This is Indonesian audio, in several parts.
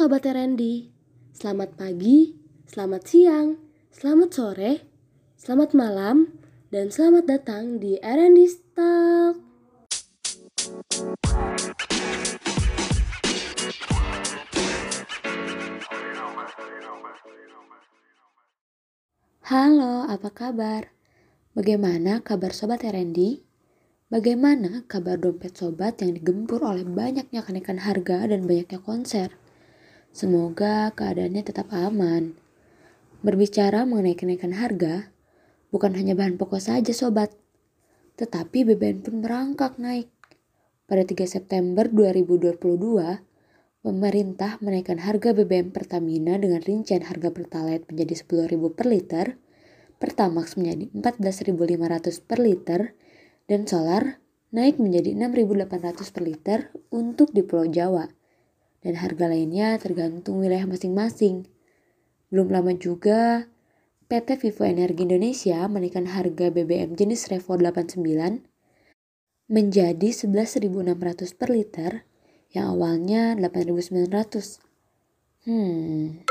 Sobat Randy, selamat pagi, selamat siang, selamat sore, selamat malam, dan selamat datang di R&D Talk. Halo, apa kabar? Bagaimana kabar Sobat R&D? Bagaimana kabar dompet sobat yang digempur oleh banyaknya kenaikan harga dan banyaknya konser? Semoga keadaannya tetap aman. Berbicara mengenai kenaikan harga, bukan hanya bahan pokok saja sobat, tetapi BBM pun merangkak naik. Pada 3 September 2022, pemerintah menaikkan harga BBM Pertamina dengan rincian harga Pertalite menjadi 10.000 per liter, Pertamax menjadi 14.500 per liter, dan solar naik menjadi 6.800 per liter untuk di Pulau Jawa dan harga lainnya tergantung wilayah masing-masing. Belum lama juga, PT Vivo Energi Indonesia menaikkan harga BBM jenis Revo 89 menjadi 11.600 per liter yang awalnya 8.900. Hmm.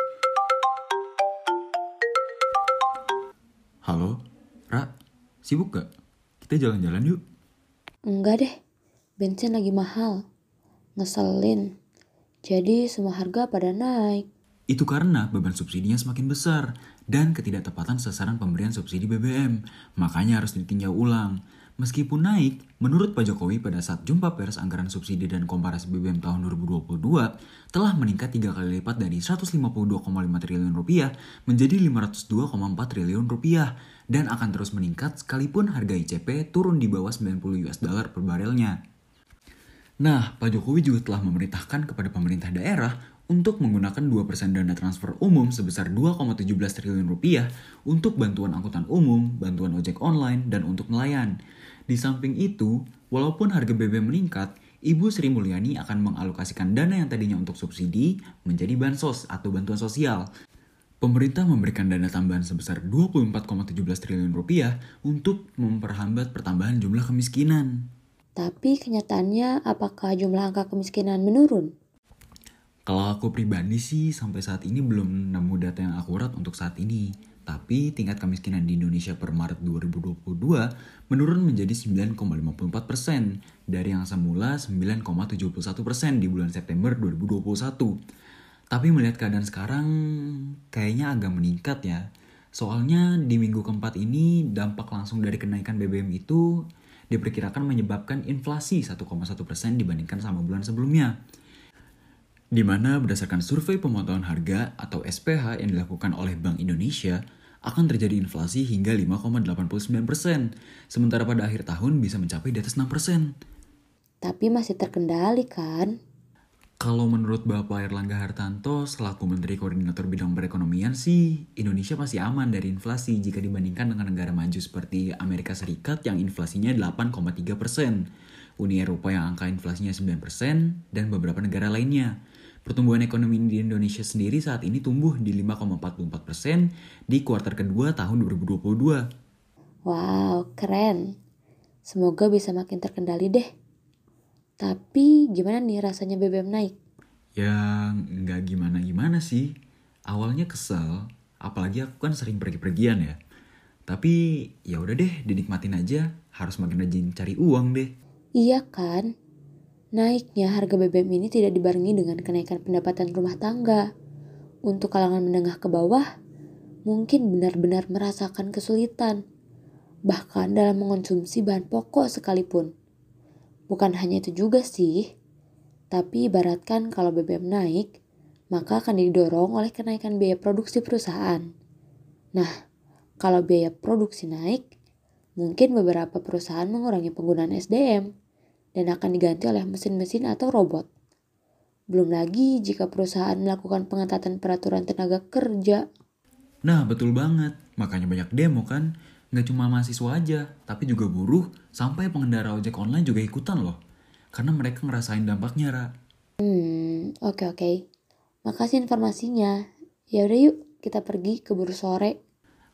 Halo, Ra, sibuk gak? Kita jalan-jalan yuk. Enggak deh, bensin lagi mahal. Ngeselin. Jadi semua harga pada naik. Itu karena beban subsidinya semakin besar dan ketidaktepatan sasaran pemberian subsidi BBM. Makanya harus ditinjau ulang. Meskipun naik, menurut Pak Jokowi pada saat jumpa pers anggaran subsidi dan komparasi BBM tahun 2022 telah meningkat tiga kali lipat dari 152,5 triliun rupiah menjadi 502,4 triliun rupiah dan akan terus meningkat sekalipun harga ICP turun di bawah 90 US dollar per barelnya. Nah, Pak Jokowi juga telah memerintahkan kepada pemerintah daerah untuk menggunakan 2% dana transfer umum sebesar 2,17 triliun rupiah untuk bantuan angkutan umum, bantuan ojek online, dan untuk nelayan. Di samping itu, walaupun harga BBM meningkat, Ibu Sri Mulyani akan mengalokasikan dana yang tadinya untuk subsidi menjadi bansos atau bantuan sosial. Pemerintah memberikan dana tambahan sebesar 24,17 triliun rupiah untuk memperhambat pertambahan jumlah kemiskinan. Tapi kenyataannya apakah jumlah angka kemiskinan menurun? Kalau aku pribadi sih sampai saat ini belum nemu data yang akurat untuk saat ini. Tapi tingkat kemiskinan di Indonesia per Maret 2022 menurun menjadi 9,54 persen dari yang semula 9,71 persen di bulan September 2021. Tapi melihat keadaan sekarang kayaknya agak meningkat ya. Soalnya di minggu keempat ini dampak langsung dari kenaikan BBM itu diperkirakan menyebabkan inflasi 1,1% dibandingkan sama bulan sebelumnya. Di mana berdasarkan survei pemantauan harga atau SPH yang dilakukan oleh Bank Indonesia, akan terjadi inflasi hingga 5,89%, sementara pada akhir tahun bisa mencapai di atas 6%. Tapi masih terkendali kan? Kalau menurut Bapak Erlangga Hartanto selaku Menteri Koordinator Bidang Perekonomian sih, Indonesia masih aman dari inflasi jika dibandingkan dengan negara maju seperti Amerika Serikat yang inflasinya 8,3 persen, Uni Eropa yang angka inflasinya 9 persen, dan beberapa negara lainnya. Pertumbuhan ekonomi di Indonesia sendiri saat ini tumbuh di 5,44 persen di kuartal kedua tahun 2022. Wow, keren. Semoga bisa makin terkendali deh. Tapi gimana nih rasanya BBM naik? Ya nggak gimana-gimana sih. Awalnya kesel, apalagi aku kan sering pergi-pergian ya. Tapi ya udah deh, dinikmatin aja. Harus makin rajin cari uang deh. Iya kan? Naiknya harga BBM ini tidak dibarengi dengan kenaikan pendapatan rumah tangga. Untuk kalangan menengah ke bawah, mungkin benar-benar merasakan kesulitan. Bahkan dalam mengonsumsi bahan pokok sekalipun. Bukan hanya itu juga sih, tapi ibaratkan kalau BBM naik, maka akan didorong oleh kenaikan biaya produksi perusahaan. Nah, kalau biaya produksi naik, mungkin beberapa perusahaan mengurangi penggunaan SDM dan akan diganti oleh mesin-mesin atau robot. Belum lagi jika perusahaan melakukan pengetatan peraturan tenaga kerja. Nah, betul banget. Makanya banyak demo kan nggak cuma mahasiswa aja, tapi juga buruh sampai pengendara ojek online juga ikutan loh. Karena mereka ngerasain dampaknya, Ra. Hmm, oke okay, oke. Okay. Makasih informasinya. Ya udah yuk, kita pergi ke buru sore.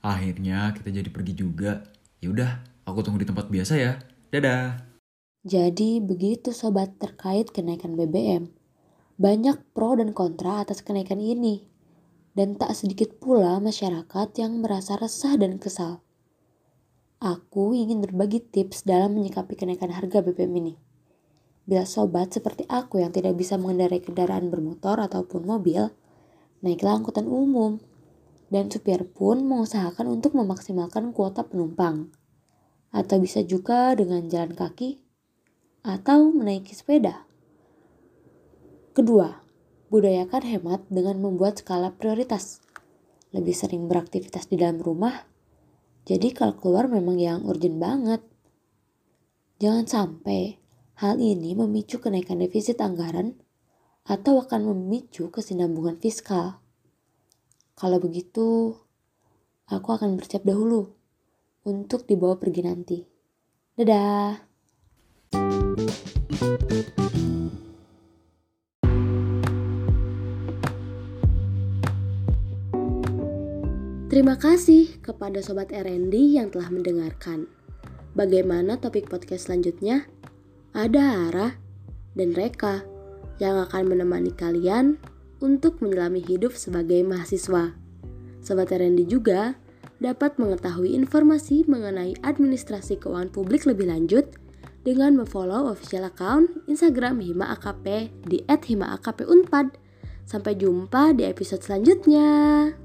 Akhirnya kita jadi pergi juga. Ya udah, aku tunggu di tempat biasa ya. Dadah. Jadi begitu sobat terkait kenaikan BBM. Banyak pro dan kontra atas kenaikan ini, dan tak sedikit pula masyarakat yang merasa resah dan kesal. Aku ingin berbagi tips dalam menyikapi kenaikan harga BBM ini. Bila sobat seperti aku yang tidak bisa mengendarai kendaraan bermotor ataupun mobil, naiklah angkutan umum. Dan supir pun mengusahakan untuk memaksimalkan kuota penumpang. Atau bisa juga dengan jalan kaki atau menaiki sepeda. Kedua, budayakan hemat dengan membuat skala prioritas. Lebih sering beraktivitas di dalam rumah, jadi kalau keluar memang yang urgent banget. Jangan sampai hal ini memicu kenaikan defisit anggaran atau akan memicu kesinambungan fiskal. Kalau begitu, aku akan bersiap dahulu untuk dibawa pergi nanti. Dadah! Terima kasih kepada Sobat R&D yang telah mendengarkan. Bagaimana topik podcast selanjutnya? Ada Ara dan Reka yang akan menemani kalian untuk menyelami hidup sebagai mahasiswa. Sobat R&D juga dapat mengetahui informasi mengenai administrasi keuangan publik lebih lanjut dengan memfollow official account Instagram Hima AKP di @himaakpunpad. Sampai jumpa di episode selanjutnya.